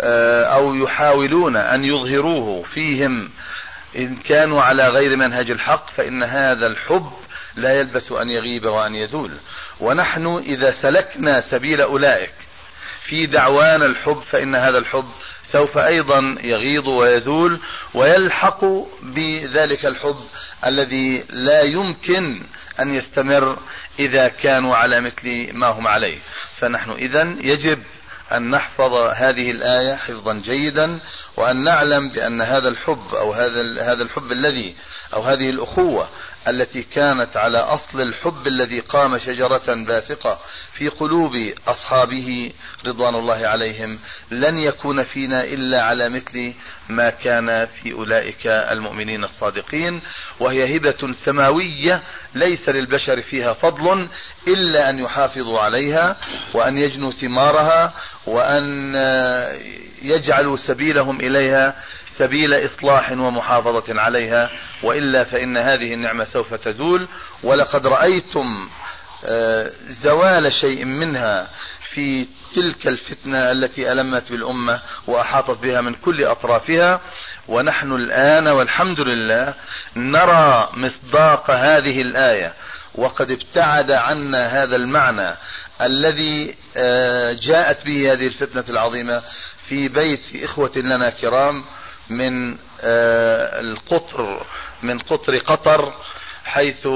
آه، أو يحاولون أن يظهروه فيهم إن كانوا على غير منهج الحق فإن هذا الحب لا يلبث أن يغيب وأن يزول ونحن إذا سلكنا سبيل أولئك في دعوان الحب فإن هذا الحب سوف أيضا يغيض ويزول ويلحق بذلك الحب الذي لا يمكن أن يستمر إذا كانوا على مثل ما هم عليه. فنحن إذا يجب أن نحفظ هذه الآية حفظا جيدا وأن نعلم بأن هذا الحب أو هذا هذا الحب الذي أو هذه الأخوة التي كانت على أصل الحب الذي قام شجرة باسقة في قلوب أصحابه رضوان الله عليهم لن يكون فينا إلا على مثل ما كان في أولئك المؤمنين الصادقين وهي هبة سماوية ليس للبشر فيها فضل إلا أن يحافظوا عليها وأن يجنوا ثمارها وأن يجعلوا سبيلهم إليها سبيل إصلاح ومحافظة عليها وإلا فإن هذه النعمة سوف تزول. ولقد رأيتم آه، زوال شيء منها في تلك الفتنة التي ألمت بالأمة وأحاطت بها من كل أطرافها. ونحن الآن والحمد لله نرى مصداق هذه الآية. وقد ابتعد عنا هذا المعنى الذي آه، جاءت به هذه الفتنة العظيمة في بيت إخوة لنا كرام. من آه، القطر من قطر قطر حيث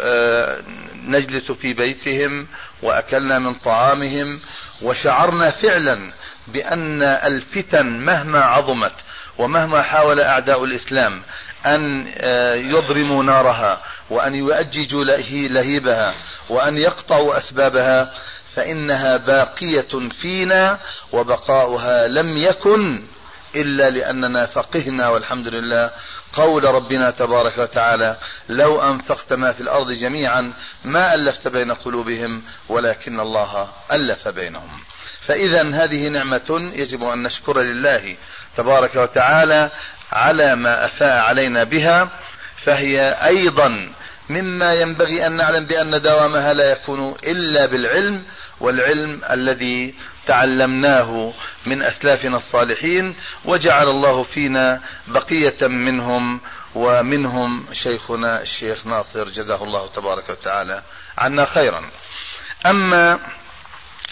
آه، نجلس في بيتهم وأكلنا من طعامهم وشعرنا فعلا بأن الفتن مهما عظمت ومهما حاول أعداء الإسلام أن آه، يضرموا نارها وأن يؤججوا لهيبها وأن يقطعوا أسبابها فإنها باقية فينا وبقاؤها لم يكن إلا لأننا فقهنا والحمد لله قول ربنا تبارك وتعالى لو أنفقت ما في الأرض جميعا ما ألفت بين قلوبهم ولكن الله ألف بينهم. فإذا هذه نعمة يجب أن نشكر لله تبارك وتعالى على ما أفاء علينا بها فهي أيضا مما ينبغي أن نعلم بأن دوامها لا يكون إلا بالعلم والعلم الذي تعلمناه من أسلافنا الصالحين وجعل الله فينا بقية منهم ومنهم شيخنا الشيخ ناصر جزاه الله تبارك وتعالى عنا خيرا. أما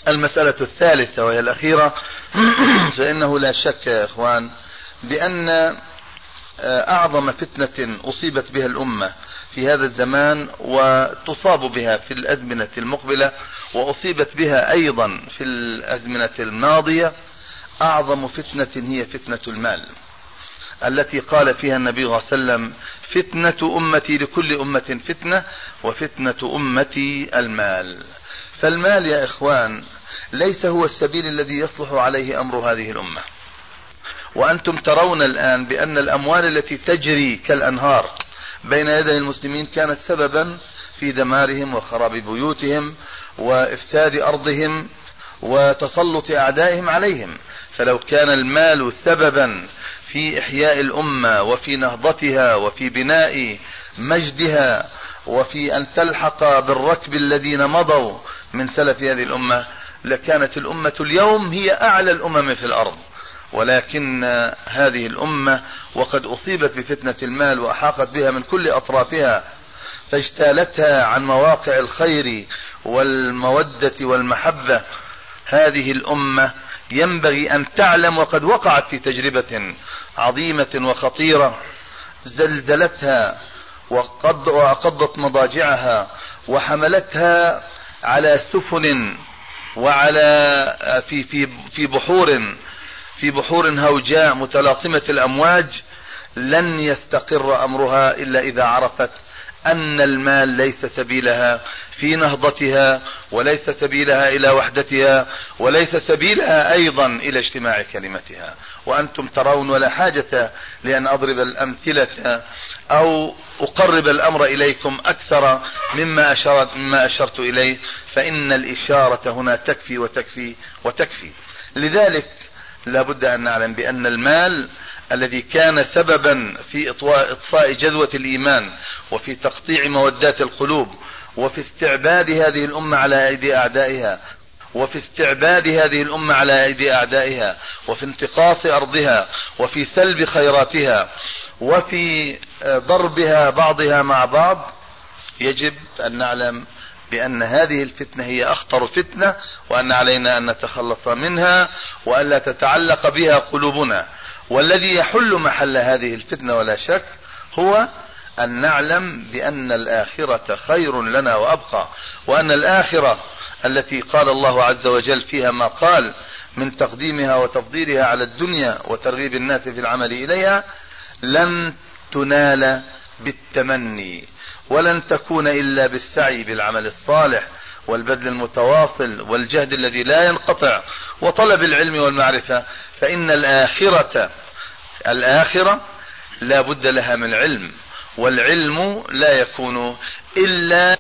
المسألة الثالثة وهي الأخيرة فإنه لا شك يا إخوان بأن أعظم فتنة أصيبت بها الأمة في هذا الزمان وتصاب بها في الأزمنة المقبلة وأصيبت بها أيضا في الأزمنة الماضية أعظم فتنة هي فتنة المال التي قال فيها النبي صلى الله عليه وسلم فتنة أمتي لكل أمة فتنة وفتنة أمتي المال. فالمال يا إخوان ليس هو السبيل الذي يصلح عليه أمر هذه الأمة. وأنتم ترون الآن بأن الأموال التي تجري كالأنهار بين يدي المسلمين كانت سببا في دمارهم وخراب بيوتهم وافساد أرضهم وتسلط أعدائهم عليهم. فلو كان المال سببا في إحياء الأمة وفي نهضتها وفي بناء مجدها وفي أن تلحق بالركب الذين مضوا من سلف هذه الأمة لكانت الأمة اليوم هي أعلى الأمم في الأرض. ولكن هذه الأمة وقد أصيبت بفتنة المال واحاقت بها من كل أطرافها فاجتالتها عن مواقع الخير والمودة والمحبة. هذه الأمة ينبغي أن تعلم وقد وقعت في تجربة عظيمة وخطيرة. زلزلتها وقد وقضت مضاجعها وحملتها على سفن وعلى في في في بحور في بحور هوجاء متلاطمة الأمواج لن يستقر أمرها إلا إذا عرفت أن المال ليس سبيلها في نهضتها وليس سبيلها إلى وحدتها وليس سبيلها أيضا إلى اجتماع كلمتها. وأنتم ترون ولا حاجة لأن أضرب الأمثلة أو أقرب الأمر إليكم أكثر مما أشرت, مما أشرت إليه فإن الإشارة هنا تكفي وتكفي وتكفي. لذلك لا بد أن نعلم بأن المال الذي كان سببا في إطفاء جذوة الإيمان وفي تقطيع مودات القلوب وفي استعباد هذه الأمة على أيدي أعدائها وفي استعباد هذه الأمة على أيدي أعدائها وفي انتقاص أرضها وفي سلب خيراتها وفي ضربها بعضها مع بعض يجب أن نعلم بأن هذه الفتنة هي أخطر فتنة وأن علينا أن نتخلص منها وألا تتعلق بها قلوبنا. والذي يحل محل هذه الفتنة ولا شك هو أن نعلم بأن الآخرة خير لنا وأبقى وأن الآخرة التي قال الله عز وجل فيها ما قال من تقديمها وتفضيلها على الدنيا وترغيب الناس في العمل إليها لن تنال بالتمني ولن تكون إلا بالسعي بالعمل الصالح والبذل المتواصل والجهد الذي لا ينقطع وطلب العلم والمعرفة. فإن الآخرة الآخرة لا بد لها من علم والعلم لا يكون إلا